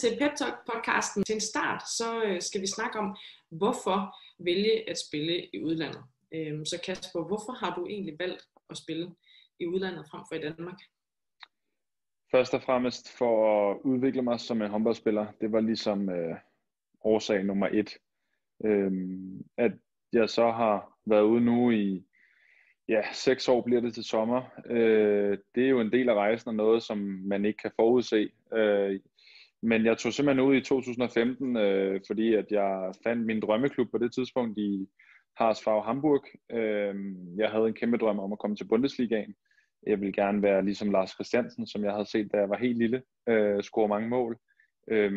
til Pep Talk podcasten. Til en start, så øh, skal vi snakke om, hvorfor vælge at spille i udlandet. Øhm, så Kasper, hvorfor har du egentlig valgt at spille i udlandet frem for i Danmark? Først og fremmest for at udvikle mig som en håndboldspiller. Det var ligesom øh, årsag nummer et. Øhm, at jeg så har været ude nu i ja, seks år bliver det til sommer. Øh, det er jo en del af rejsen og noget, som man ikke kan forudse. Øh, men jeg tog simpelthen ud i 2015, øh, fordi at jeg fandt min drømmeklub på det tidspunkt i Harsfag Hamburg. Øh, jeg havde en kæmpe drøm om at komme til Bundesligaen. Jeg ville gerne være ligesom Lars Christiansen, som jeg havde set, da jeg var helt lille, øh, score mange mål. Øh,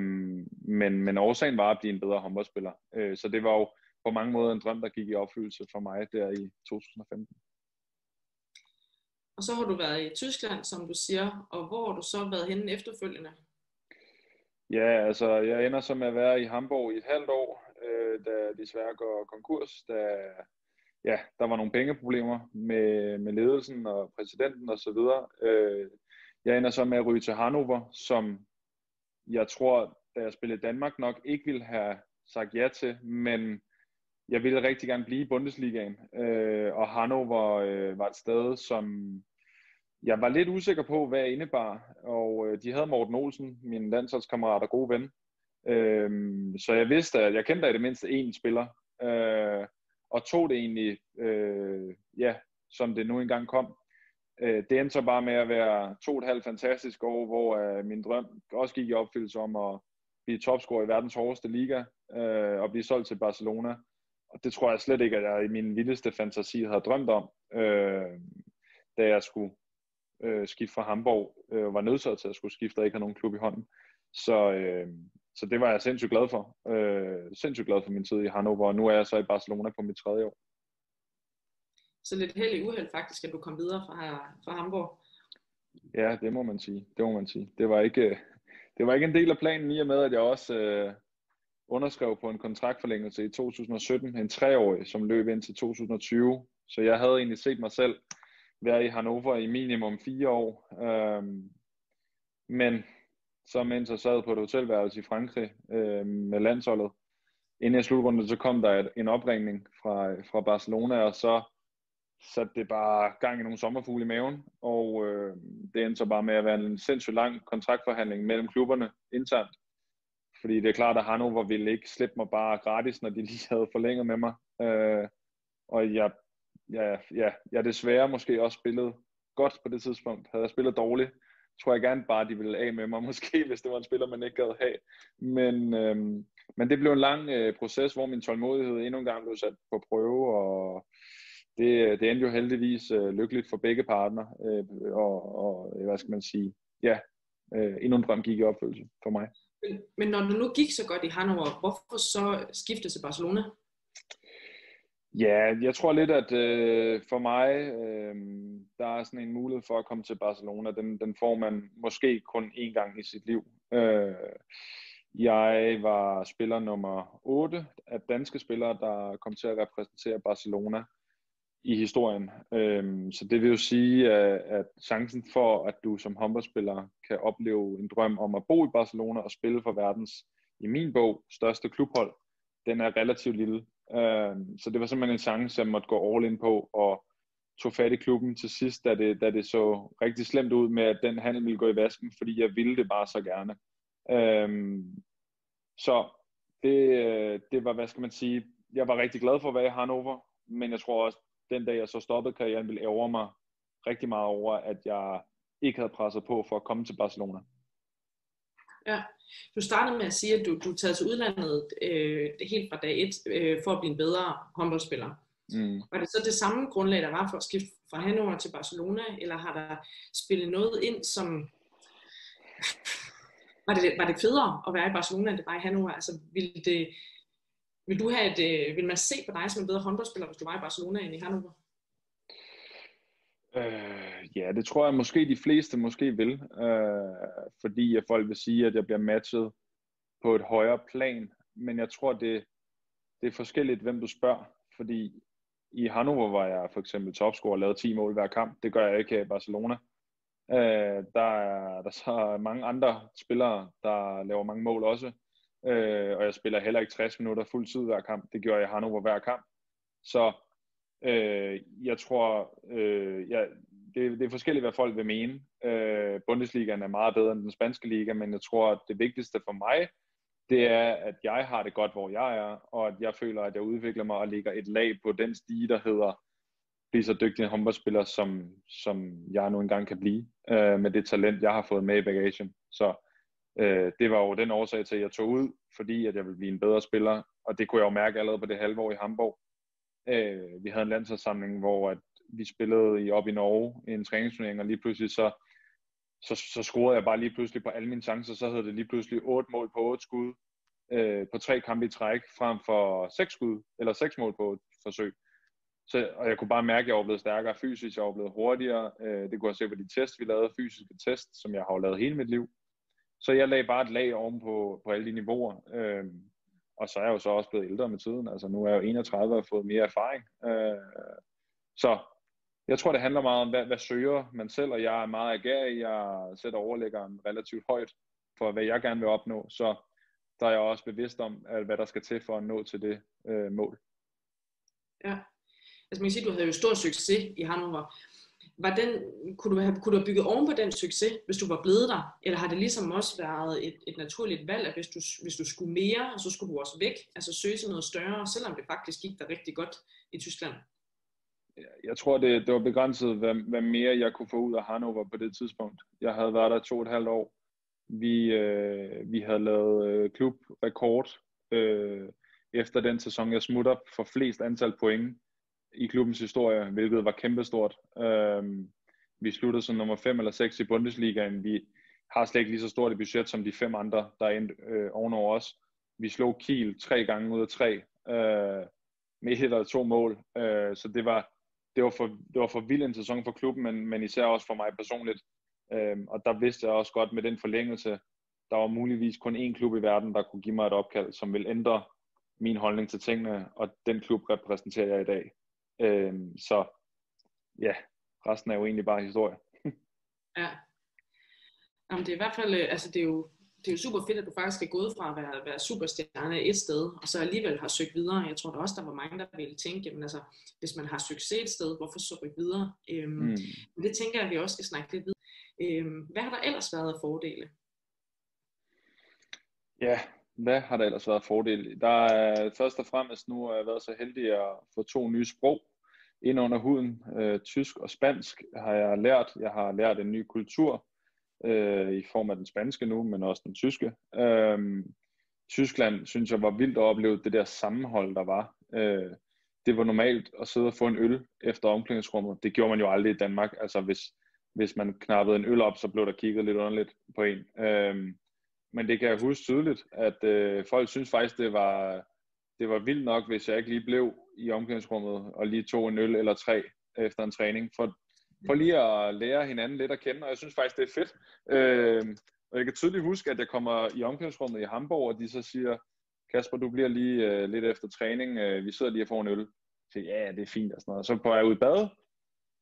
men, men årsagen var at blive en bedre håndboldspiller. Øh, så det var jo på mange måder en drøm, der gik i opfyldelse for mig der i 2015. Og så har du været i Tyskland, som du siger, og hvor har du så været henne efterfølgende? Ja, altså jeg ender som at være i Hamburg i et halvt år, øh, da de desværre går konkurs, da ja, der var nogle pengeproblemer med, med ledelsen og præsidenten og så videre. Øh, jeg ender så med at ryge til Hannover, som jeg tror, da jeg spillede Danmark nok ikke ville have sagt ja til, men jeg ville rigtig gerne blive i Bundesligaen, øh, og Hannover øh, var et sted, som jeg var lidt usikker på, hvad jeg indebar, og øh, de havde Morten Olsen, min landsholdskammerat og gode ven, øh, så jeg vidste, at jeg kendte i det mindste én spiller, øh, og tog det egentlig, øh, ja, som det nu engang kom. Øh, det endte så bare med at være to og et halvt fantastisk år, hvor øh, min drøm også gik i opfyldelse om at blive topscorer i verdens hårdeste liga, øh, og blive solgt til Barcelona. Og det tror jeg slet ikke, at jeg i min vildeste fantasi havde drømt om, øh, da jeg skulle øh, skifte fra Hamburg, øh, var nødsaget til at skulle skifte og ikke have nogen klub i hånden. Så, øh, så det var jeg sindssygt glad for. Øh, sindssygt glad for min tid i Hannover, og nu er jeg så i Barcelona på mit tredje år. Så lidt held i uheld faktisk, at du kom videre fra, fra Hamburg. Ja, det må man sige. Det må man sige. Det var ikke, det var ikke en del af planen i og med, at jeg også øh, underskrev på en kontraktforlængelse i 2017, en treårig, som løb ind til 2020. Så jeg havde egentlig set mig selv været i Hannover i minimum fire år. Øhm, men så mens jeg sad på et hotelværelse i Frankrig øh, med landsholdet, inden jeg slutrunden, så kom der et, en opringning fra, fra Barcelona, og så satte det bare gang i nogle sommerfugle i maven, og øh, det endte så bare med at være en sindssygt lang kontraktforhandling mellem klubberne internt. Fordi det er klart, at Hannover ville ikke slippe mig bare gratis, når de lige havde forlænget med mig. Øh, og jeg, ja, ja, jeg desværre måske også spillet godt på det tidspunkt. Havde jeg spillet dårligt, tror jeg gerne bare, de ville af med mig, måske, hvis det var en spiller, man ikke gad have. Men, øhm, men det blev en lang øh, proces, hvor min tålmodighed endnu en gang blev sat på prøve, og det, øh, det endte jo heldigvis øh, lykkeligt for begge partner, øh, og, og øh, hvad skal man sige, ja, øh, endnu en drøm gik i opfyldelse for mig. Men, men når du nu gik så godt i Hannover, hvorfor så skifte til Barcelona? Ja, jeg tror lidt, at øh, for mig, øh, der er sådan en mulighed for at komme til Barcelona. Den, den får man måske kun én gang i sit liv. Øh, jeg var spiller nummer 8 af danske spillere, der kom til at repræsentere Barcelona i historien. Øh, så det vil jo sige, at, at chancen for, at du som håndboldspiller kan opleve en drøm om at bo i Barcelona og spille for verdens, i min bog, største klubhold, den er relativt lille. Øh, så det var simpelthen en chance, jeg måtte gå all in på, og tog fat i klubben til sidst, da det, da det så rigtig slemt ud med, at den handel ville gå i vasken, fordi jeg ville det bare så gerne. Øhm, så det, øh, det var, hvad skal man sige, jeg var rigtig glad for at være i Hannover, men jeg tror også, den dag jeg så stoppede karrieren, ville ære mig rigtig meget over, at jeg ikke havde presset på for at komme til Barcelona. Ja, du startede med at sige, at du, du er taget til udlandet øh, helt fra dag et øh, for at blive en bedre håndboldspiller. Mm. Var det så det samme grundlag, der var for at skifte fra Hannover til Barcelona, eller har der spillet noget ind, som... Var det, var det federe at være i Barcelona, end det var i Hannover? Altså, vil, det, vil, du have et, øh, vil man se på dig som en bedre håndboldspiller, hvis du var i Barcelona end i Hannover? Øh, ja, det tror jeg måske de fleste måske vil, øh, fordi at folk vil sige, at jeg bliver matchet på et højere plan, men jeg tror, det, det er forskelligt, hvem du spørger, fordi i Hannover var jeg for eksempel topscorer og lavede 10 mål hver kamp, det gør jeg ikke her i Barcelona. Øh, der, er, der er så mange andre spillere, der laver mange mål også. Øh, og jeg spiller heller ikke 60 minutter fuld tid hver kamp. Det gjorde jeg i Hannover hver kamp. Så øh, jeg tror, øh, ja, det, det er forskelligt, hvad folk vil mene. Øh, Bundesligaen er meget bedre end den spanske liga, men jeg tror, at det vigtigste for mig, det er, at jeg har det godt, hvor jeg er, og at jeg føler, at jeg udvikler mig og ligger et lag på den stige, der hedder blive så dygtig en håndboldspiller, som, som jeg nu engang kan blive, øh, med det talent, jeg har fået med i bagagen. Så øh, det var jo den årsag til, at jeg tog ud, fordi at jeg ville blive en bedre spiller, og det kunne jeg jo mærke allerede på det halve år i Hamburg. Øh, vi havde en landsholdssamling, hvor at vi spillede i, op i Norge i en træningsturnering, og lige pludselig så, så, så scorede jeg bare lige pludselig på alle mine chancer, så havde det lige pludselig otte mål på otte skud øh, på tre kampe i træk, frem for seks skud, eller seks mål på et forsøg. Så, og jeg kunne bare mærke, at jeg var blevet stærkere fysisk, jeg var blevet hurtigere. Øh, det kunne jeg se på de test, vi lavede, fysiske test, som jeg har lavet hele mit liv. Så jeg lagde bare et lag oven på, på alle de niveauer. Øh, og så er jeg jo så også blevet ældre med tiden. Altså nu er jeg jo 31 og har fået mere erfaring. Øh, så jeg tror, det handler meget om, hvad, hvad søger man selv, og jeg er meget agerig. Jeg sætter overlæggeren relativt højt for, hvad jeg gerne vil opnå. Så der er jeg også bevidst om, hvad der skal til for at nå til det øh, mål. Ja, altså man kan sige, du havde jo stor succes i Hannover. Var den, kunne, du have, kunne du have bygget oven på den succes, hvis du var blevet der? Eller har det ligesom også været et, et naturligt valg, at hvis du, hvis du skulle mere, så skulle du også væk, altså søge sig noget større, selvom det faktisk gik der rigtig godt i Tyskland? Jeg tror, det, det var begrænset, hvad, hvad mere jeg kunne få ud af Hannover på det tidspunkt. Jeg havde været der to og et halvt år. Vi, øh, vi havde lavet øh, klubrekord øh, efter den sæson, jeg smutter for flest antal point i klubbens historie, hvilket var kæmpestort. Øh, vi sluttede som nummer 5 eller 6 i Bundesligaen. Vi har slet ikke lige så stort et budget som de fem andre, der er endt øh, ovenover os. Vi slog Kiel tre gange ud af tre, øh, med et eller to mål. Øh, så det var, det, var for, det var for vild en sæson for klubben, men, men især også for mig personligt. Øh, og der vidste jeg også godt med den forlængelse, der var muligvis kun én klub i verden, der kunne give mig et opkald, som vil ændre min holdning til tingene, og den klub repræsenterer jeg i dag. Øh, så ja, resten er jo egentlig bare historie. ja. Jamen, det er i hvert fald, øh, altså det er jo, det er jo super fedt, at du faktisk er gået fra at være, være superstjerne et sted, og så alligevel har søgt videre. Jeg tror da også, der var mange, der ville tænke, jamen altså, hvis man har succes et sted, hvorfor så rykke videre? Øhm, mm. Men det tænker jeg, at vi også skal snakke lidt videre. Øhm, hvad har der ellers været af fordele? Ja, hvad har der ellers været af fordele? Der er først og fremmest nu har jeg været så heldig at få to nye sprog ind under huden. Øh, tysk og spansk har jeg lært. Jeg har lært en ny kultur øh, i form af den spanske nu, men også den tyske. Øh, Tyskland synes jeg var vildt at opleve det der sammenhold, der var. Øh, det var normalt at sidde og få en øl efter omklædningsrummet. Det gjorde man jo aldrig i Danmark. Altså hvis, hvis man knappede en øl op, så blev der kigget lidt underligt på en. Øh, men det kan jeg huske tydeligt, at øh, folk synes faktisk, det var, det var vildt nok, hvis jeg ikke lige blev i omklædningsrummet og lige tog en øl eller tre efter en træning, for, for lige at lære hinanden lidt at kende, og jeg synes faktisk, det er fedt. Øh, og jeg kan tydeligt huske, at jeg kommer i omklædningsrummet i Hamburg, og de så siger, Kasper, du bliver lige øh, lidt efter træning, øh, vi sidder lige og får en øl. Så ja, det er fint og sådan noget. Så på jeg ud i bad,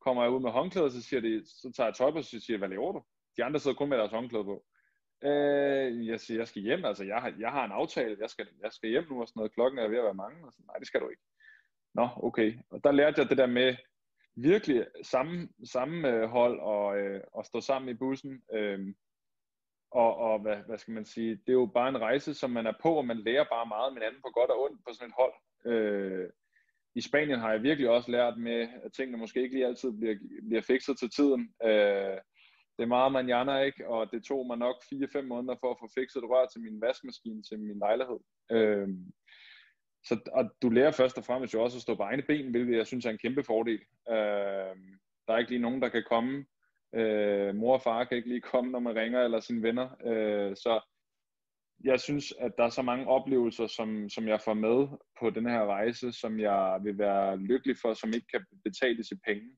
kommer jeg ud med håndklæder, så, siger de, så tager jeg tøj på, så siger hvad laver du? De andre sidder kun med deres håndklæde på. Øh, jeg siger, jeg skal hjem, altså jeg har, jeg har en aftale, jeg skal, jeg skal hjem nu og sådan noget, klokken er ved at være mange, og sådan, nej, det skal du ikke. Nå, okay. Og der lærte jeg det der med virkelig samme, samme øh, hold og, øh, og stå sammen i bussen. Øh, og, og hvad, hvad skal man sige, det er jo bare en rejse, som man er på, og man lærer bare meget med hinanden på godt og ondt på sådan et hold. Øh, I Spanien har jeg virkelig også lært med, at tingene måske ikke lige altid bliver, bliver fikset til tiden. Øh, det er meget manjana, ikke? Og det tog mig nok 4-5 måneder for at få fikset et rør til min vaskemaskine til min lejlighed. Øh, så, og du lærer først og fremmest jo også at stå på egne ben, hvilket jeg synes er en kæmpe fordel. Øh, der er ikke lige nogen, der kan komme. Øh, mor og far kan ikke lige komme, når man ringer, eller sine venner. Øh, så jeg synes, at der er så mange oplevelser, som, som jeg får med på den her rejse, som jeg vil være lykkelig for, som ikke kan betales i penge.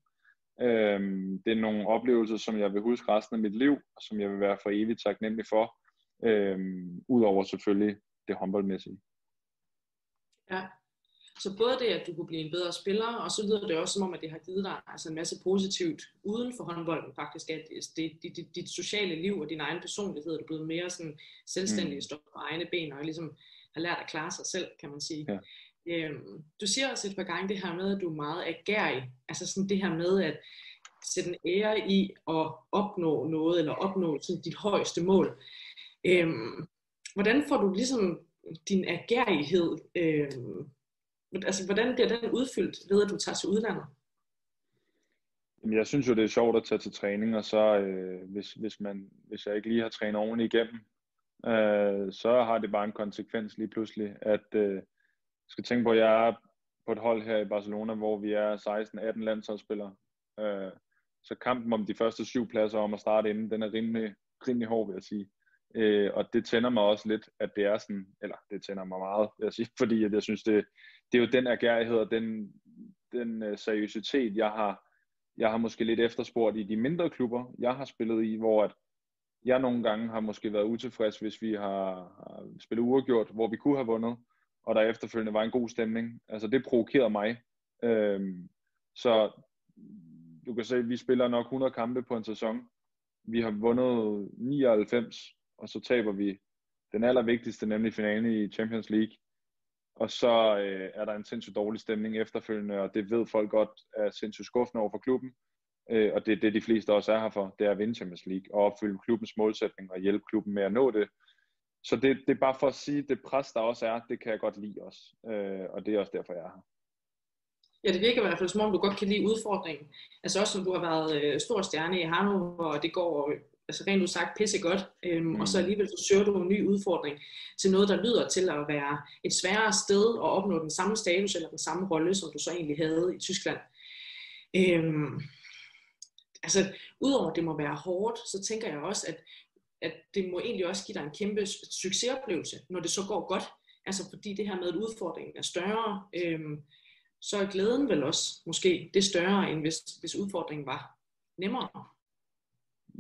Øhm, det er nogle oplevelser, som jeg vil huske resten af mit liv, og som jeg vil være for evigt taknemmelig for, øhm, udover selvfølgelig det håndboldmæssige. Ja, så både det, at du kunne blive en bedre spiller, og så lyder det også som om, at det har givet dig altså en masse positivt uden for håndbolden faktisk, at det, det, det, dit sociale liv og din egen personlighed er blevet mere sådan selvstændig, mm. stå på egne ben, og ligesom har lært at klare sig selv, kan man sige. Ja. Øhm, du siger også et par gange det her med, at du er meget agerig, altså sådan det her med at sætte en ære i at opnå noget, eller opnå sådan dit højeste mål. Øhm, hvordan får du ligesom din agerighed øh, altså, hvordan bliver den udfyldt ved, at du tager til udlandet? Jamen, jeg synes jo, det er sjovt at tage til træning, og så øh, hvis, hvis, man, hvis jeg ikke lige har trænet ordentligt igennem, øh, så har det bare en konsekvens lige pludselig, at øh, jeg skal tænke på, at jeg er på et hold her i Barcelona, hvor vi er 16-18 landsholdsspillere. Øh, så kampen om de første syv pladser om at starte inden, den er rimelig, rimelig hård, vil jeg sige. Øh, og det tænder mig også lidt, at det er sådan, eller det tænder mig meget, vil jeg sige, fordi at jeg synes, det, det er jo den ergærighed og den, den øh, seriøsitet, jeg har, jeg har måske lidt efterspurgt i de mindre klubber, jeg har spillet i, hvor at jeg nogle gange har måske været utilfreds, hvis vi har, har spillet uafgjort, hvor vi kunne have vundet, og der efterfølgende var en god stemning. Altså det provokerede mig. Øhm, så du kan se, at vi spiller nok 100 kampe på en sæson. Vi har vundet 99, og så taber vi den allervigtigste, nemlig finalen i Champions League og så øh, er der en sindssygt dårlig stemning efterfølgende, og det ved folk godt er sindssygt skuffende over for klubben. Øh, og det er det, de fleste også er her for, det er at vinde Champions League, og opfylde klubbens målsætning og hjælpe klubben med at nå det. Så det, det er bare for at sige, det pres, der også er, det kan jeg godt lide også. Øh, og det er også derfor, jeg er her. Ja, det virker i hvert fald som om, du godt kan lide udfordringen. Altså også som du har været øh, stor stjerne i Hannover, og det går altså rent udsagt pisse godt, øhm, mm. og så mm. alligevel så søger du en ny udfordring til noget, der lyder til at være et sværere sted at opnå den samme status eller den samme rolle, som du så egentlig havde i Tyskland. Øhm, altså, udover at det må være hårdt, så tænker jeg også, at, at det må egentlig også give dig en kæmpe succesoplevelse, når det så går godt. Altså fordi det her med, at udfordringen er større, øhm, så er glæden vel også måske det større, end hvis, hvis udfordringen var nemmere.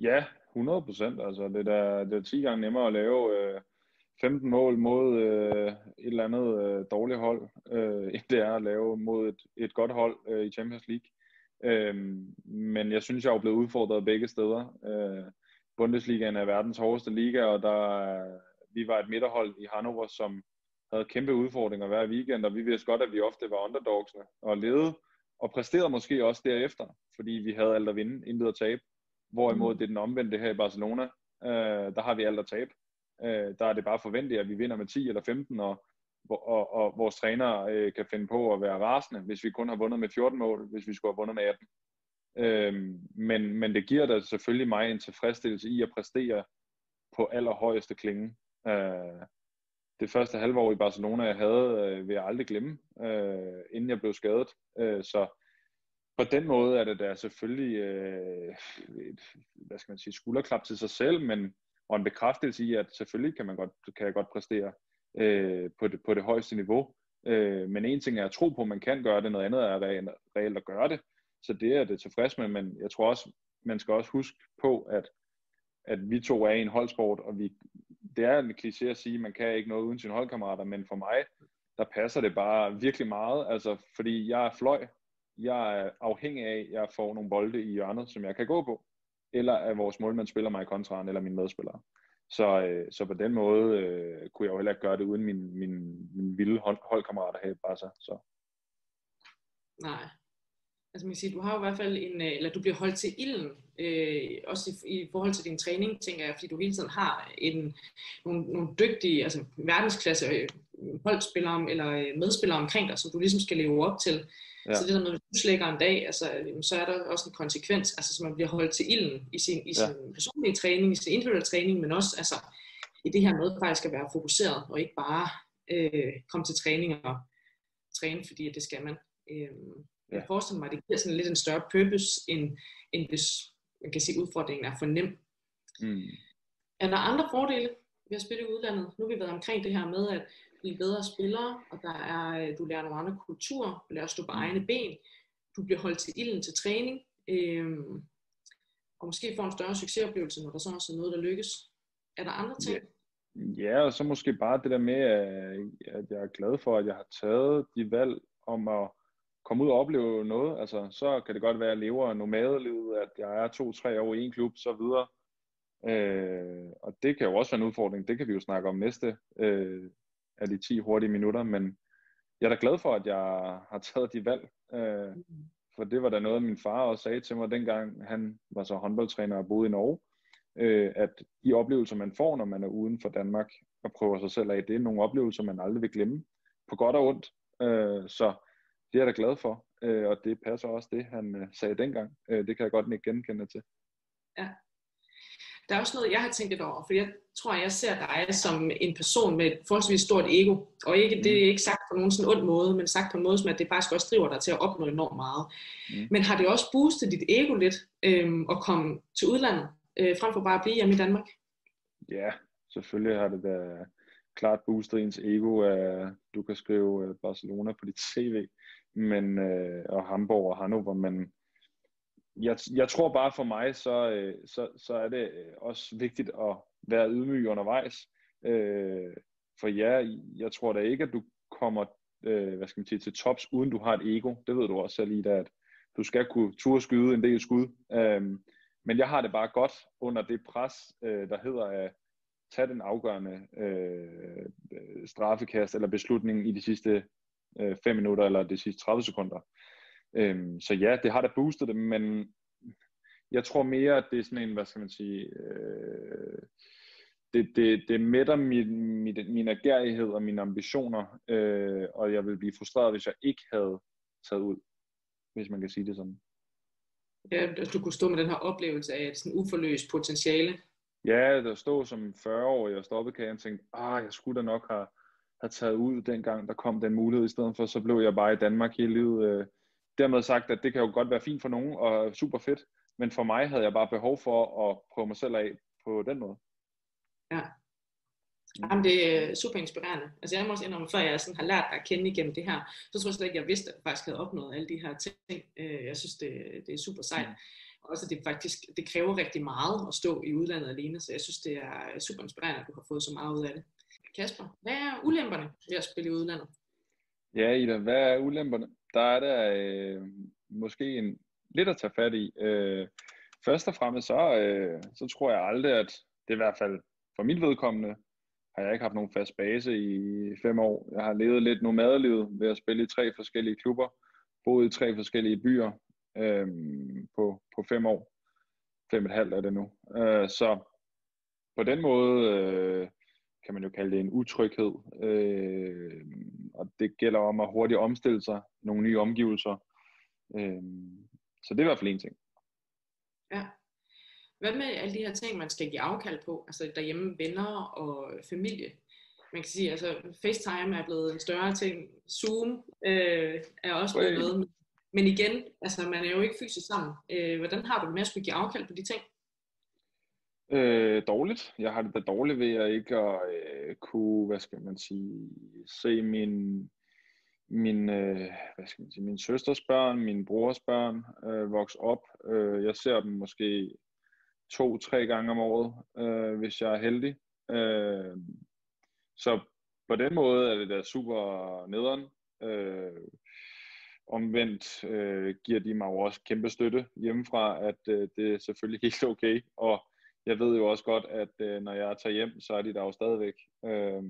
Ja, 100 procent. Altså, det, er, det er 10 gange nemmere at lave øh, 15 mål mod øh, et eller andet øh, dårligt hold, øh, end det er at lave mod et, et godt hold øh, i Champions League. Øh, men jeg synes, jeg er blevet udfordret begge steder. Øh, Bundesligaen er verdens hårdeste liga, og der, vi var et midterhold i Hannover, som havde kæmpe udfordringer hver weekend, og vi vidste godt, at vi ofte var underdogsene og lede, og præsterede måske også derefter, fordi vi havde alt at vinde, intet at tabe. Hvorimod mm. det er den omvendte her i Barcelona. Øh, der har vi alt at tabe. Øh, der er det bare forventet, at vi vinder med 10 eller 15, og, og, og vores træner øh, kan finde på at være rasende, hvis vi kun har vundet med 14 mål, hvis vi skulle have vundet med 18. Øh, men, men det giver da selvfølgelig mig en tilfredsstillelse i at præstere på allerhøjeste klinge. Øh, det første halvår i Barcelona, jeg havde, øh, vil jeg aldrig glemme, øh, inden jeg blev skadet. Øh, så på den måde er det da selvfølgelig øh, et, hvad skal man sige, skulderklap til sig selv, men og en bekræftelse i, at selvfølgelig kan man godt, kan jeg godt præstere øh, på, det, på det højeste niveau. Øh, men en ting er at tro på, at man kan gøre det, noget andet er at reelt at gøre det. Så det er det tilfreds med, men jeg tror også, man skal også huske på, at, at vi to er i en holdsport, og vi, det er en kliché at sige, at man kan ikke noget uden sine holdkammerater, men for mig, der passer det bare virkelig meget, altså fordi jeg er fløj, jeg er afhængig af, at jeg får nogle bolde i hjørnet, som jeg kan gå på, eller at vores målmand spiller mig i kontraen, eller mine medspillere. Så, øh, så på den måde øh, kunne jeg jo heller ikke gøre det uden min, min, min vilde hold, holdkammerater her i Barca. Så. Nej. Altså man kan sige, du har jo i hvert fald en, øh, eller du bliver holdt til ilden, øh, også i, i forhold til din træning, tænker jeg, fordi du hele tiden har en, nogle, nogle dygtige, altså verdensklasse øh, holdspillere eller øh, medspillere omkring dig, som du ligesom skal leve op til. Ja. Så det der med, hvis du slækker en dag, altså, så er der også en konsekvens, altså så man bliver holdt til ilden i sin, i sin ja. personlige træning, i sin individuelle træning, men også altså, i det her med faktisk at være fokuseret, og ikke bare øh, komme til træning og træne, fordi det skal man. Øh, ja. Jeg forestiller mig, at det giver sådan lidt en større purpose, end, end hvis man kan sige, udfordringen er for nem. Mm. Er der andre fordele ved at spille i udlandet? Nu har vi været omkring det her med, at blive bedre spillere, og der er, øh, du lærer nogle andre kulturer, du lærer at stå på mm. egne ben, du bliver holdt til ilden til træning, øhm, og måske får en større succesoplevelse, når der så også er noget, der lykkes. Er der andre ting? Ja, ja og så måske bare det der med, at jeg er glad for, at jeg har taget de valg, om at komme ud og opleve noget. Altså, så kan det godt være, at jeg lever nomadelivet, at jeg er to-tre år i en klub, så videre. Øh, og det kan jo også være en udfordring. Det kan vi jo snakke om næste øh, af de 10 hurtige minutter, men jeg er da glad for, at jeg har taget de valg. Øh, for det var da noget, min far også sagde til mig, dengang han var så håndboldtræner og boede i Norge, øh, at de oplevelser, man får, når man er uden for Danmark og prøver sig selv af, det er nogle oplevelser, man aldrig vil glemme, på godt og ondt. Øh, så det er jeg da glad for, øh, og det passer også det, han øh, sagde dengang. Øh, det kan jeg godt ikke genkende til. Ja. Der er også noget, jeg har tænkt lidt over, for jeg tror, jeg ser dig som en person med et forholdsvis stort ego. Og ikke, mm. det er ikke sagt på nogen sådan ond måde, men sagt på en måde, som at det faktisk også driver dig til at opnå enormt meget. Mm. Men har det også boostet dit ego lidt øhm, at komme til udlandet, øh, frem for bare at blive hjemme i Danmark? Ja, selvfølgelig har det da klart boostet ens ego, at du kan skrive øh, Barcelona på dit CV, men, øh, og Hamburg og Hannover, men jeg, jeg tror bare for mig, så, øh, så, så er det øh, også vigtigt at være ydmyg undervejs. Øh, for ja, jeg tror da ikke, at du kommer øh, hvad skal man sige, til tops, uden du har et ego. Det ved du også selv, Ida, at du skal kunne turde skyde en del skud. Øh, men jeg har det bare godt under det pres, øh, der hedder at tage den afgørende øh, øh straffekast eller beslutning i de sidste øh, 5 minutter eller de sidste 30 sekunder. Øhm, så ja, det har da boostet det, men jeg tror mere, at det er sådan en, hvad skal man sige, øh, det, det, det mætter min, min, min agerighed og mine ambitioner, øh, og jeg vil blive frustreret, hvis jeg ikke havde taget ud, hvis man kan sige det sådan. Ja, du kunne stå med den her oplevelse af et sådan uforløst potentiale. Ja, der stod som 40-årig og stoppede kan jeg tænkte, ah, jeg skulle da nok have, have taget ud dengang, der kom den mulighed i stedet for, så blev jeg bare i Danmark hele livet. Øh, dermed sagt, at det kan jo godt være fint for nogen og super fedt, men for mig havde jeg bare behov for at prøve mig selv af på den måde. Ja. Jamen, det er super inspirerende. Altså jeg må også indrømme, før jeg sådan har lært dig at kende igennem det her, så tror jeg slet ikke, jeg vidste, at jeg faktisk havde opnået alle de her ting. Øh, jeg synes, det, det er super sejt. Mm. Også det faktisk, det kræver rigtig meget at stå i udlandet alene, så jeg synes, det er super inspirerende, at du har fået så meget ud af det. Kasper, hvad er ulemperne ved at spille i udlandet? Ja, Ida, hvad er ulemperne? Der er der øh, måske en, lidt at tage fat i. Øh, først og fremmest så, øh, så tror jeg aldrig, at det i hvert fald for mit vedkommende, har jeg ikke haft nogen fast base i fem år. Jeg har levet lidt nomadelivet ved at spille i tre forskellige klubber, boet i tre forskellige byer øh, på, på fem år. Fem og et halvt er det nu. Øh, så på den måde øh, kan man jo kalde det en utryghed. Øh, og det gælder om at hurtigt omstille sig nogle nye omgivelser. Øh, så det er i hvert fald en ting. Ja. Hvad med alle de her ting, man skal give afkald på? Altså derhjemme venner og familie. Man kan sige, altså FaceTime er blevet en større ting. Zoom øh, er også blevet noget. Men igen, altså man er jo ikke fysisk sammen. Øh, hvordan har du med at skulle give afkald på de ting? Øh, dårligt. Jeg har det da dårligt ved at ikke at øh, kunne, hvad skal man sige, se min, min, øh, hvad skal man sige, min søsters børn, min brors børn øh, vokse op. Øh, jeg ser dem måske to-tre gange om året, øh, hvis jeg er heldig. Øh, så på den måde er det da super nederen. Øh, omvendt øh, giver de mig jo også kæmpe støtte hjemmefra, at øh, det er selvfølgelig helt okay. Og jeg ved jo også godt, at øh, når jeg tager hjem, så er de der jo stadigvæk. Øh,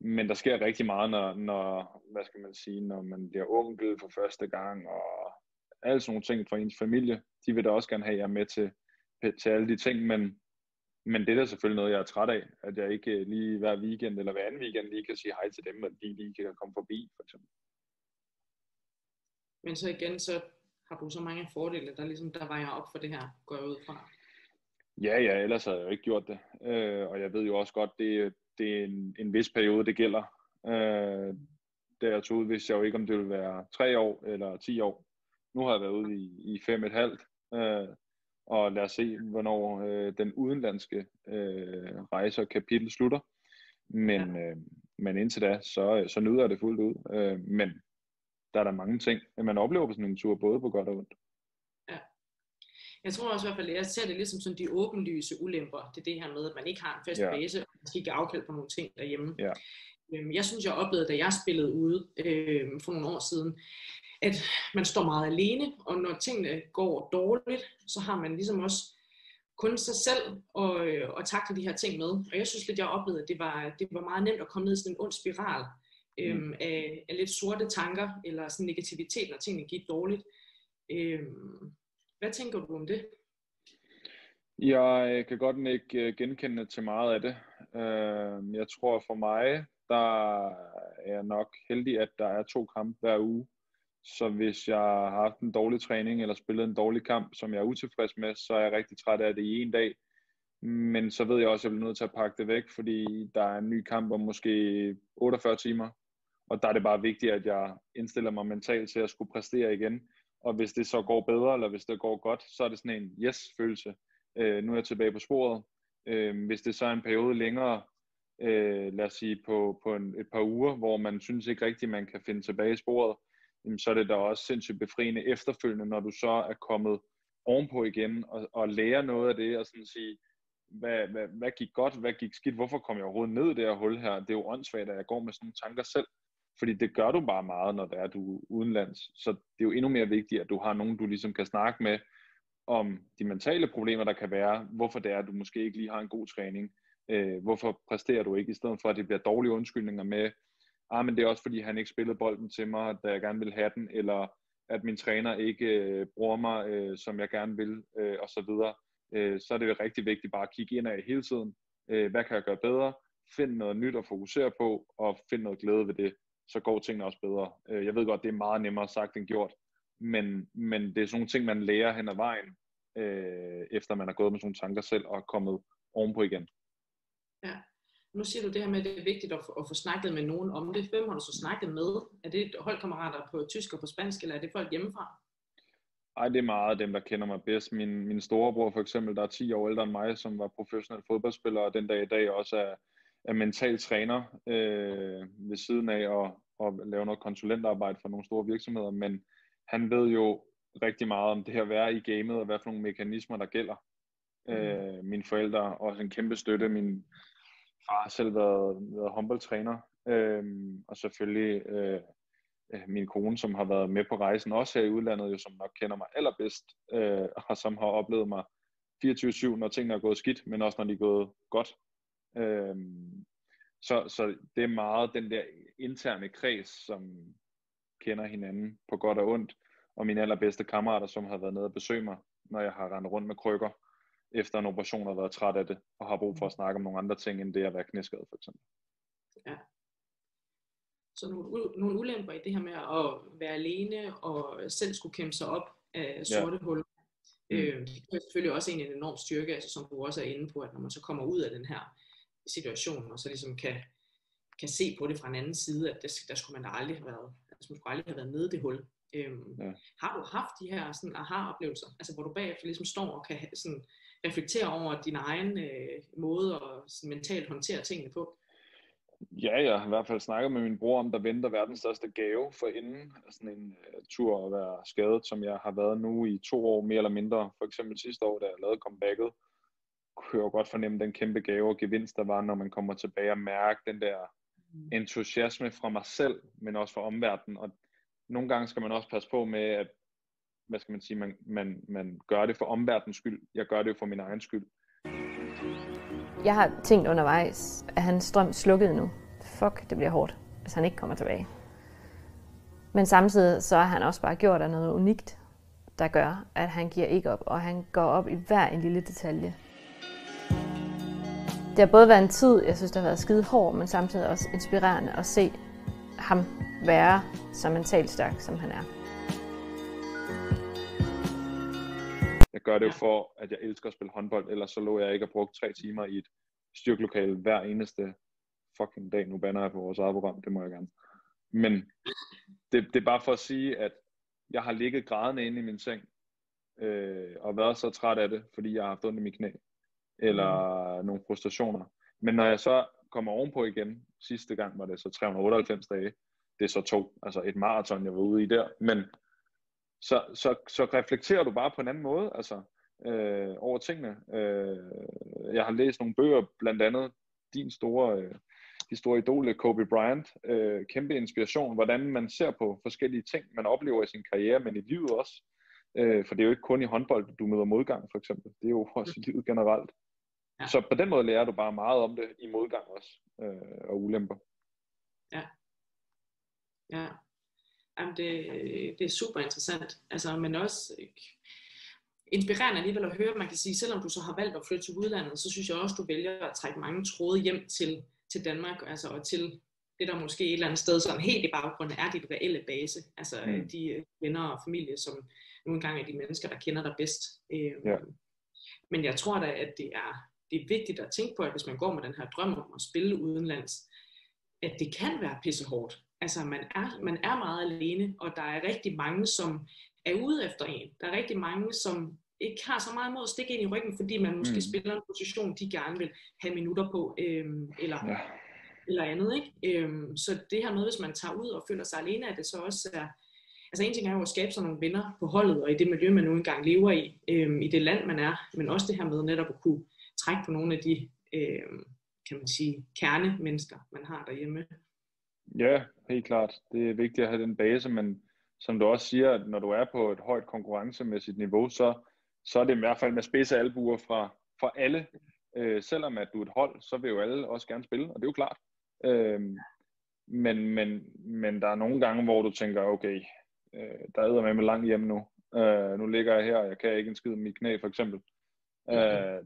men der sker rigtig meget, når, når, hvad skal man sige, når man bliver onkel for første gang, og alle sådan nogle ting for ens familie. De vil da også gerne have jer med til, til alle de ting, men, men det er da selvfølgelig noget, jeg er træt af, at jeg ikke øh, lige hver weekend eller hver anden weekend lige kan sige hej til dem, at de lige kan komme forbi, for eksempel. Men så igen, så har du så mange fordele, der ligesom der vejer op for det her, går jeg ud fra. Ja, ja, ellers havde jeg jo ikke gjort det. Øh, og jeg ved jo også godt, det, det er en, en vis periode, det gælder. Øh, da jeg tog ud, vidste jeg jo ikke, om det ville være tre år eller ti år. Nu har jeg været ude i, i fem et halvt. Øh, og lad os se, hvornår øh, den udenlandske øh, rejse og kapitel slutter. Men, ja. øh, men indtil da, så, så nyder jeg det fuldt ud. Øh, men der er der mange ting, man oplever på sådan en tur, både på godt og ondt. Jeg tror også i hvert fald, at jeg ser det lidt som sådan de åbenlyse ulemper. Det er det her med, at man ikke har en fast ja. base, og man skal ikke afkald på nogle ting derhjemme. Ja. Øhm, jeg synes, jeg oplevede, da jeg spillede ude øh, for nogle år siden, at man står meget alene, og når tingene går dårligt, så har man ligesom også kun sig selv og, øh, og takle de her ting med. Og jeg synes lidt, jeg oplevede, at det var, det var meget nemt at komme ned i sådan en ond spiral øh, mm. af, af lidt sorte tanker, eller sådan negativitet, når tingene gik dårligt. Øh, hvad tænker du om det? Jeg øh, kan godt ikke øh, genkende til meget af det. Øh, jeg tror for mig, der er jeg nok heldig, at der er to kampe hver uge. Så hvis jeg har haft en dårlig træning eller spillet en dårlig kamp, som jeg er utilfreds med, så er jeg rigtig træt af det i en dag. Men så ved jeg også, at jeg bliver nødt til at pakke det væk, fordi der er en ny kamp om måske 48 timer. Og der er det bare vigtigt, at jeg indstiller mig mentalt til at skulle præstere igen. Og hvis det så går bedre, eller hvis det går godt, så er det sådan en yes-følelse. Øh, nu er jeg tilbage på sporet. Øh, hvis det så er en periode længere, øh, lad os sige på, på en, et par uger, hvor man synes ikke rigtigt, man kan finde tilbage i sporet, jamen, så er det da også sindssygt befriende efterfølgende, når du så er kommet ovenpå igen og, og lære noget af det og sådan sige, hvad, hvad, hvad gik godt, hvad gik skidt, hvorfor kom jeg overhovedet ned i det her hul her? Det er jo åndssvagt, at jeg går med sådan nogle tanker selv, fordi det gør du bare meget, når det er, du er udenlands. Så det er jo endnu mere vigtigt, at du har nogen, du ligesom kan snakke med om de mentale problemer, der kan være, hvorfor det er, at du måske ikke lige har en god træning, øh, hvorfor præsterer du ikke, i stedet for at det bliver dårlige undskyldninger med, ah, men det er også fordi, han ikke spillede bolden til mig, da jeg gerne vil have den, eller at min træner ikke øh, bruger mig, øh, som jeg gerne vil, øh, og så videre. Øh, så er det jo rigtig vigtigt bare at kigge ind af hele tiden. Øh, hvad kan jeg gøre bedre? Find noget nyt at fokusere på, og find noget glæde ved det. Så går tingene også bedre. Øh, jeg ved godt, det er meget nemmere sagt end gjort, men, men det er sådan nogle ting, man lærer hen ad vejen, øh, efter man har gået med sådan nogle tanker selv og er kommet ovenpå igen. Ja. Nu siger du det her med, at det er vigtigt at få, at få snakket med nogen om det. Hvem har du så snakket med? Er det holdkammerater på tysk og på spansk, eller er det folk hjemmefra? Ej, det er meget dem, der kender mig bedst. Min, min storebror for eksempel, der er 10 år ældre end mig, som var professionel fodboldspiller, og den dag i dag også er, er mental træner øh, ved siden af at, at lave noget konsulentarbejde for nogle store virksomheder. Men han ved jo rigtig meget om det her være i gamet, og hvad for nogle mekanismer, der gælder. Mm. Øh, mine forældre også en kæmpe støtte. Min far har selv været, været håndboldtræner, øh, og selvfølgelig øh, øh, min kone, som har været med på rejsen, også her i udlandet, jo, som nok kender mig allerbedst, øh, og som har oplevet mig 24-7, når tingene er gået skidt, men også når de er gået godt. Øh, så, så det er meget den der interne kreds, som kender hinanden på godt og ondt, og mine allerbedste kammerater, som har været nede og besøge mig, når jeg har rendt rundt med krykker, efter en operation og været træt af det, og har brug for at snakke om nogle andre ting, end det at være knæskadet for eksempel. Ja. Så nogle, nogle ulemper i det her med at være alene og selv skulle kæmpe sig op af sorte ja. huller. Mm. Øh, det er selvfølgelig også en, en enorm styrke, altså, som du også er inde på, at når man så kommer ud af den her situation, og så ligesom kan, kan se på det fra en anden side, at der, der skulle man da aldrig have været, altså man skulle aldrig have været nede i det hul. Øhm, ja. Har du haft de her sådan aha-oplevelser, altså hvor du bagefter ligesom står og kan sådan reflektere over din egen øh, måde at sådan mentalt håndtere tingene på? Ja, jeg har i hvert fald snakket med min bror om, der venter verdens største gave for inden. Sådan en uh, tur at være skadet, som jeg har været nu i to år, mere eller mindre. For eksempel sidste år, da jeg lavede comebacket, kunne jeg godt fornemme den kæmpe gave og gevinst, der var, når man kommer tilbage og mærke den der mm. entusiasme fra mig selv, men også fra omverdenen. Og nogle gange skal man også passe på med, at hvad skal man sige, man, man, man gør det for omverdens skyld. Jeg gør det jo for min egen skyld. Jeg har tænkt undervejs, at hans strøm slukkede nu. Fuck, det bliver hårdt, hvis han ikke kommer tilbage. Men samtidig så har han også bare gjort af noget unikt, der gør, at han giver ikke op, og han går op i hver en lille detalje. Det har både været en tid, jeg synes, der har været skide hård, men samtidig også inspirerende at se ham være så mentalt stærk, som han er. Jeg gør det jo for, at jeg elsker at spille håndbold, ellers så lå jeg ikke og brugt tre timer i et styrkelokale hver eneste fucking dag. Nu banner jeg på vores eget program, det må jeg gerne. Men det, det er bare for at sige, at jeg har ligget grædende inde i min seng, øh, og været så træt af det, fordi jeg har haft ondt i mit knæ, eller mm. nogle frustrationer. Men når jeg så kommer ovenpå igen, sidste gang var det så 398 dage, det er så to, altså et maraton, jeg var ude i der, men så, så, så reflekterer du bare på en anden måde, altså øh, over tingene. Øh, jeg har læst nogle bøger, blandt andet din store øh, de store idole, Kobe Bryant, øh, kæmpe inspiration, hvordan man ser på forskellige ting, man oplever i sin karriere, men i livet også. Øh, for det er jo ikke kun i håndbold, du møder modgang, for eksempel. Det er jo også i livet generelt. Ja. Så på den måde lærer du bare meget om det i modgang også, øh, og ulemper. Ja. Ja. Jamen, det, det er super interessant. Altså, men også inspirerende alligevel at høre, man kan sige, selvom du så har valgt at flytte til udlandet, så synes jeg også, du vælger at trække mange tråde hjem til, til Danmark, altså, og til det, der måske et eller andet sted sådan helt i baggrunden er dit reelle base, altså mm. de øh, venner og familie, som nogle gange er de mennesker, der kender dig bedst. Øhm, ja. Men jeg tror da, at det er, det er vigtigt at tænke på, at hvis man går med den her drøm om at spille udenlands, at det kan være pissehårdt. Altså man er, man er meget alene, og der er rigtig mange, som er ude efter en. Der er rigtig mange, som ikke har så meget mod at stikke ind i ryggen, fordi man måske mm. spiller en position, de gerne vil have minutter på, øhm, eller, ja. eller andet. Ikke? Øhm, så det her med, hvis man tager ud og føler sig alene, at det så også er, altså en ting er jo at skabe sådan nogle venner på holdet, og i det miljø, man nu engang lever i, øhm, i det land, man er, men også det her med netop at kunne trække på nogle af de, øhm, kan man sige, kernemennesker, man har derhjemme. Ja, helt klart. Det er vigtigt at have den base, men som du også siger, at når du er på et højt konkurrencemæssigt niveau, så, så er det i hvert fald med spidse albuer fra, fra alle. Øh, selvom at du er et hold, så vil jo alle også gerne spille, og det er jo klart. Øh, men, men, men der er nogle gange, hvor du tænker, okay, øh, der er med mig langt hjem nu. Øh, nu ligger jeg her, og jeg kan ikke en skid med mit knæ, for eksempel. Øh,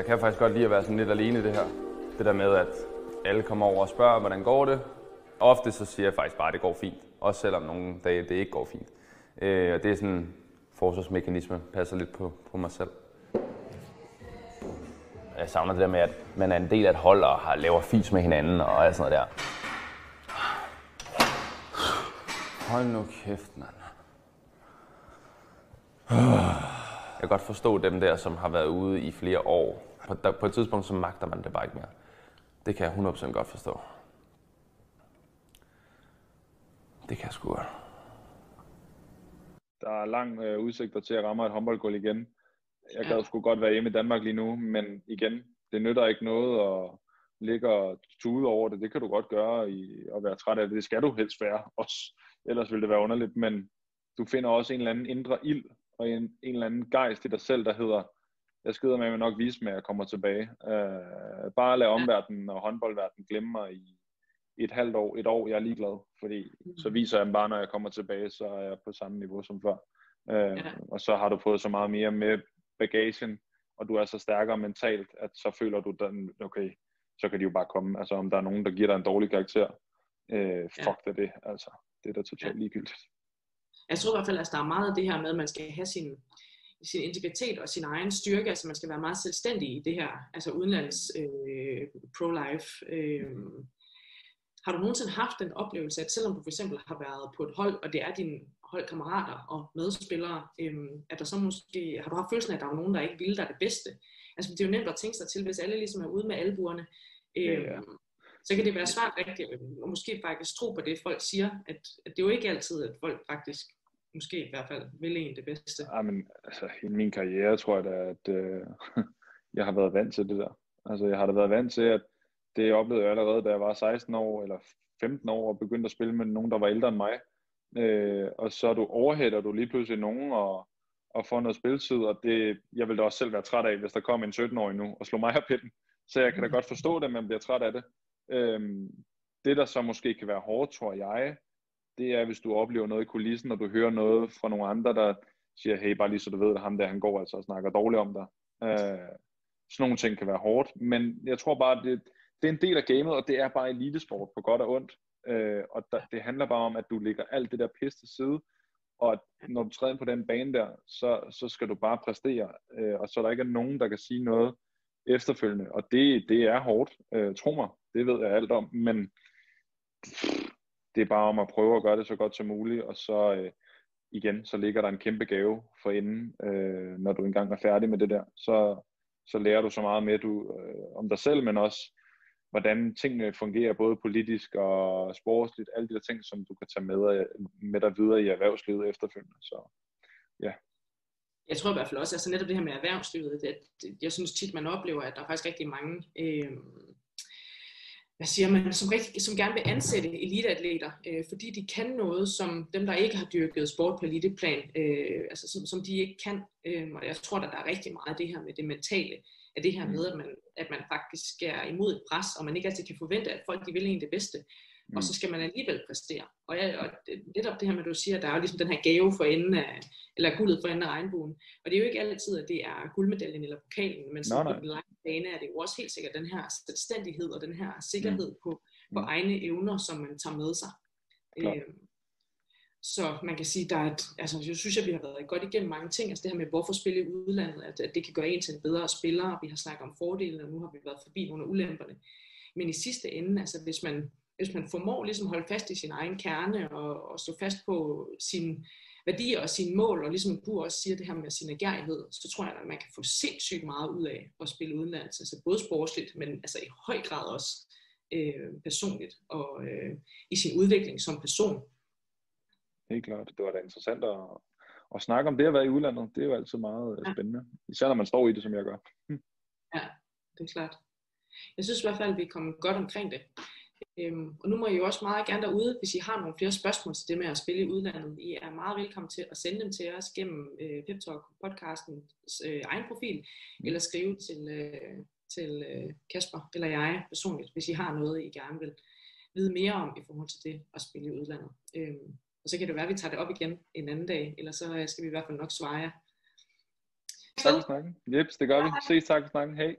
jeg kan faktisk godt lide at være sådan lidt alene i det her. Det der med, at alle kommer over og spørger, hvordan går det? Ofte så siger jeg faktisk bare, at det går fint. Også selvom nogle dage det ikke går fint. Øh, og det er sådan en forsvarsmekanisme, passer lidt på, på mig selv. Jeg savner det der med, at man er en del af et hold og har, laver fis med hinanden og alt sådan noget der. Hold nu kæft, mand. Jeg kan godt forstå dem der, som har været ude i flere år. På, der, på et tidspunkt, så magter man det bare ikke mere. Det kan jeg 100% godt forstå. Det kan jeg sgu godt. Der er lang øh, udsigter til at ramme et håndboldgulv igen. Jeg gad sgu godt være hjemme i Danmark lige nu, men igen, det nytter ikke noget at ligge og tude over det. Det kan du godt gøre i at være træt af det. Det skal du helst være også. Ellers vil det være underligt, men du finder også en eller anden indre ild og en, en eller anden gejst i dig selv, der hedder, jeg skyder med, at nok vise mig, at jeg kommer tilbage. Uh, bare lade omverdenen og håndboldverdenen glemme mig i, et halvt år, et år, jeg er ligeglad, fordi så mm. viser jeg dem bare, når jeg kommer tilbage, så er jeg på samme niveau som før. Uh, ja. Og så har du fået så meget mere med bagagen, og du er så stærkere mentalt, at så føler du, den, okay, så kan de jo bare komme. Altså om der er nogen, der giver dig en dårlig karakter, uh, fuck ja. det det, altså. Det er da totalt ja. ligegyldigt jeg tror i hvert fald, at der er meget af det her med, at man skal have sin, sin integritet og sin egen styrke, altså man skal være meget selvstændig i det her, altså udenlands øh, pro-life. Øh, har du nogensinde haft den oplevelse, at selvom du for eksempel har været på et hold, og det er dine holdkammerater og medspillere, øh, at der så måske, har du haft følelsen af, at der er nogen, der ikke vil dig det bedste? Altså det er jo nemt at tænke sig til, hvis alle ligesom er ude med albuerne, øh, ja, så kan det være svært rigtigt, og måske faktisk tro på det, folk siger, at, at det er jo ikke altid, at folk faktisk måske i hvert fald vil en det bedste. Ja, men altså, i min karriere tror jeg da, at øh, jeg har været vant til det der. Altså jeg har da været vant til, at det oplevede jeg allerede, da jeg var 16 år eller 15 år og begyndte at spille med nogen, der var ældre end mig. Øh, og så du overhætter du lige pludselig nogen og, og får noget spiltid, og det, jeg ville da også selv være træt af, hvis der kom en 17-årig nu og slog mig af pitten. Så jeg kan da godt forstå det, at man bliver træt af det. Øh, det, der så måske kan være hårdt, tror jeg, det er, hvis du oplever noget i kulissen, og du hører noget fra nogle andre, der siger, hey, bare lige så du ved, at ham der, han går altså og snakker dårligt om dig. Øh, sådan nogle ting kan være hårdt, men jeg tror bare, det, det er en del af gamet, og det er bare elitesport på godt og ondt. Øh, og der, det handler bare om, at du lægger alt det der pis til side, og at når du træder ind på den bane der, så, så skal du bare præstere, øh, og så der ikke er nogen, der kan sige noget efterfølgende. Og det, det er hårdt, øh, tro mig, det ved jeg alt om, men det er bare om at prøve at gøre det så godt som muligt, og så øh, igen, så ligger der en kæmpe gave for inden, øh, når du engang er færdig med det der. Så, så lærer du så meget mere du, øh, om dig selv, men også hvordan tingene fungerer, både politisk og sportsligt, alle de der ting, som du kan tage med, øh, med dig videre i erhvervslivet efterfølgende. Så ja. Jeg tror i hvert fald også, altså netop det her med erhvervslivet, at jeg synes tit, man oplever, at der er faktisk rigtig mange øh, hvad siger man, som, rigtig, som gerne vil ansætte eliteatleter, øh, fordi de kan noget, som dem, der ikke har dyrket sport på eliteplan, øh, altså som, som de ikke kan. Øh, og jeg tror, at der er rigtig meget af det her med det mentale, af det her med, at man, at man faktisk er imod et pres, og man ikke altid kan forvente, at folk de vil en det bedste mm. og så skal man alligevel præstere. Og, ja, og netop det her med, at du siger, at der er jo ligesom den her gave for enden af, eller guldet for enden af regnbuen. Og det er jo ikke altid, at det er guldmedaljen eller pokalen, men så på den lange bane er det jo også helt sikkert den her selvstændighed og den her sikkerhed mm. på, på mm. egne evner, som man tager med sig. Øhm, så man kan sige, der er et, altså jeg synes, at vi har været godt igennem mange ting. Altså det her med, hvorfor spille i udlandet, at, at det kan gøre en til en bedre spiller. Vi har snakket om fordelene, og nu har vi været forbi nogle af ulemperne. Men i sidste ende, altså hvis man, hvis man formår ligesom at holde fast i sin egen kerne og, og stå fast på sine værdier og sine mål, og ligesom du også siger det her med sin agerighed, så tror jeg, at man kan få sindssygt meget ud af at spille udenlands, altså både sportsligt, men altså i høj grad også øh, personligt og øh, i sin udvikling som person. Helt klart, det var da interessant at, at snakke om det at være i udlandet. Det er jo altid meget øh, ja. spændende, især når man står i det, som jeg gør. Ja, det er klart. Jeg synes i hvert fald, at vi er kommet godt omkring det. Øhm, og nu må I jo også meget gerne derude, hvis I har nogle flere spørgsmål til det med at spille i udlandet. I er meget velkommen til at sende dem til os gennem øh, Pep Talk podcastens øh, egen profil, mm. eller skrive til, øh, til øh, Kasper eller jeg personligt, hvis I har noget, I gerne vil vide mere om i forhold til det at spille i udlandet. Øhm, og så kan det være, at vi tager det op igen en anden dag, eller så øh, skal vi i hvert fald nok svare jer. Tak for snakken. Jeps, det gør vi. Ses, tak for snakken. Hej.